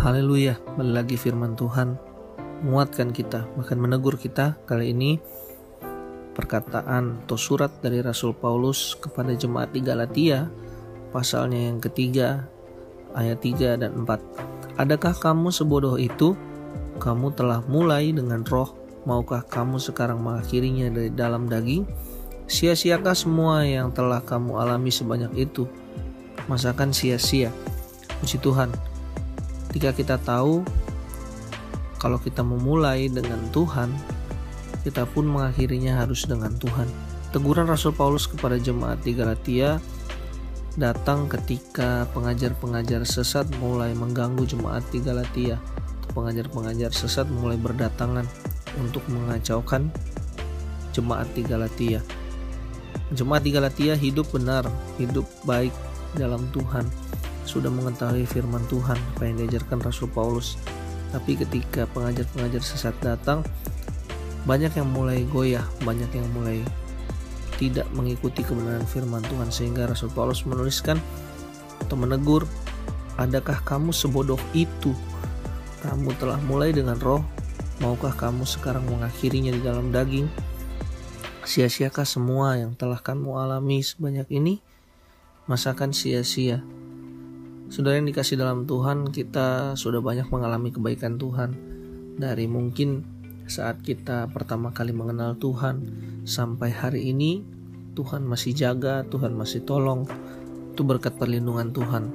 Haleluya, kembali lagi firman Tuhan menguatkan kita, bahkan menegur kita. Kali ini perkataan atau surat dari Rasul Paulus kepada jemaat di Galatia, pasalnya yang ketiga, ayat 3 dan 4. Adakah kamu sebodoh itu? Kamu telah mulai dengan roh, maukah kamu sekarang mengakhirinya dari dalam daging? Sia-siakah semua yang telah kamu alami sebanyak itu? Masakan sia-sia? Puji Tuhan, ketika kita tahu kalau kita memulai dengan Tuhan, kita pun mengakhirinya harus dengan Tuhan. Teguran Rasul Paulus kepada jemaat di Galatia datang ketika pengajar-pengajar sesat mulai mengganggu jemaat di Galatia. Pengajar-pengajar sesat mulai berdatangan untuk mengacaukan jemaat di Galatia. Jemaat di Galatia hidup benar, hidup baik dalam Tuhan sudah mengetahui firman Tuhan apa yang diajarkan Rasul Paulus. Tapi ketika pengajar-pengajar sesat datang, banyak yang mulai goyah, banyak yang mulai tidak mengikuti kebenaran firman Tuhan sehingga Rasul Paulus menuliskan atau menegur, "Adakah kamu sebodoh itu? Kamu telah mulai dengan roh, maukah kamu sekarang mengakhirinya di dalam daging? Sia-siakah semua yang telah kamu alami sebanyak ini? Masakan sia-sia?" Saudara yang dikasih dalam Tuhan, kita sudah banyak mengalami kebaikan Tuhan. Dari mungkin saat kita pertama kali mengenal Tuhan sampai hari ini, Tuhan masih jaga, Tuhan masih tolong. Itu berkat perlindungan Tuhan.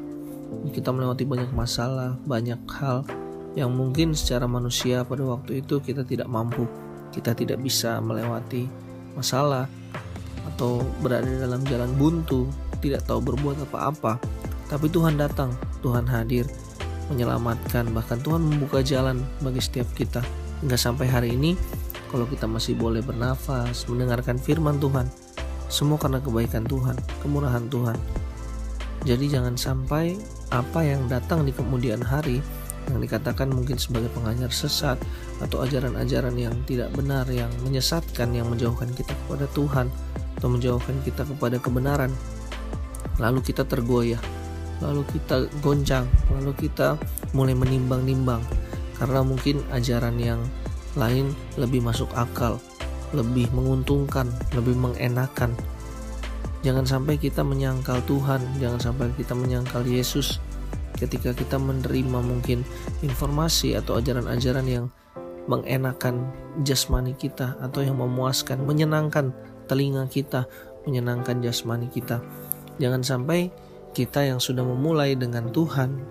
Kita melewati banyak masalah, banyak hal yang mungkin secara manusia pada waktu itu kita tidak mampu. Kita tidak bisa melewati masalah atau berada dalam jalan buntu, tidak tahu berbuat apa-apa tapi Tuhan datang, Tuhan hadir, menyelamatkan, bahkan Tuhan membuka jalan bagi setiap kita. Hingga sampai hari ini, kalau kita masih boleh bernafas, mendengarkan firman Tuhan, semua karena kebaikan Tuhan, kemurahan Tuhan. Jadi jangan sampai apa yang datang di kemudian hari yang dikatakan mungkin sebagai pengajar sesat atau ajaran-ajaran yang tidak benar yang menyesatkan yang menjauhkan kita kepada Tuhan atau menjauhkan kita kepada kebenaran lalu kita tergoyah lalu kita goncang, lalu kita mulai menimbang-nimbang karena mungkin ajaran yang lain lebih masuk akal, lebih menguntungkan, lebih mengenakan. Jangan sampai kita menyangkal Tuhan, jangan sampai kita menyangkal Yesus ketika kita menerima mungkin informasi atau ajaran-ajaran yang mengenakan jasmani kita atau yang memuaskan, menyenangkan telinga kita, menyenangkan jasmani kita. Jangan sampai kita yang sudah memulai dengan Tuhan,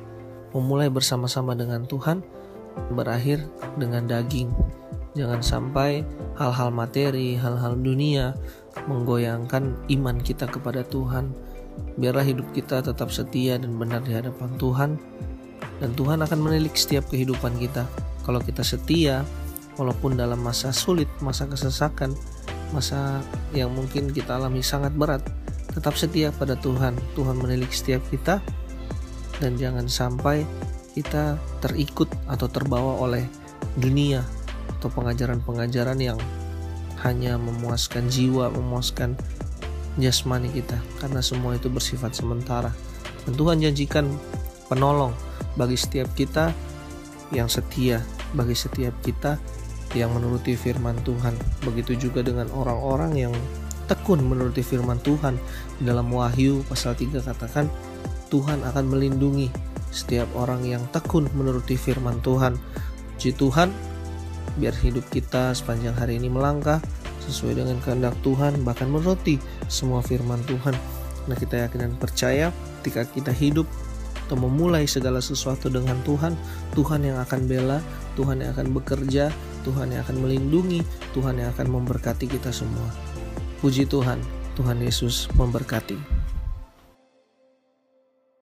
memulai bersama-sama dengan Tuhan, berakhir dengan daging. Jangan sampai hal-hal materi, hal-hal dunia menggoyangkan iman kita kepada Tuhan. Biarlah hidup kita tetap setia dan benar di hadapan Tuhan, dan Tuhan akan menilik setiap kehidupan kita. Kalau kita setia, walaupun dalam masa sulit, masa kesesakan, masa yang mungkin kita alami sangat berat, tetap setia pada Tuhan. Tuhan menilik setiap kita dan jangan sampai kita terikut atau terbawa oleh dunia atau pengajaran-pengajaran yang hanya memuaskan jiwa, memuaskan jasmani kita karena semua itu bersifat sementara. Dan Tuhan janjikan penolong bagi setiap kita yang setia, bagi setiap kita yang menuruti firman Tuhan. Begitu juga dengan orang-orang yang tekun menuruti firman Tuhan. Dalam Wahyu pasal 3 katakan Tuhan akan melindungi setiap orang yang tekun menuruti firman Tuhan. Puji Tuhan, biar hidup kita sepanjang hari ini melangkah sesuai dengan kehendak Tuhan, bahkan menuruti semua firman Tuhan. Nah kita yakin dan percaya ketika kita hidup atau memulai segala sesuatu dengan Tuhan, Tuhan yang akan bela, Tuhan yang akan bekerja, Tuhan yang akan melindungi, Tuhan yang akan memberkati kita semua. Puji Tuhan, Tuhan Yesus memberkati.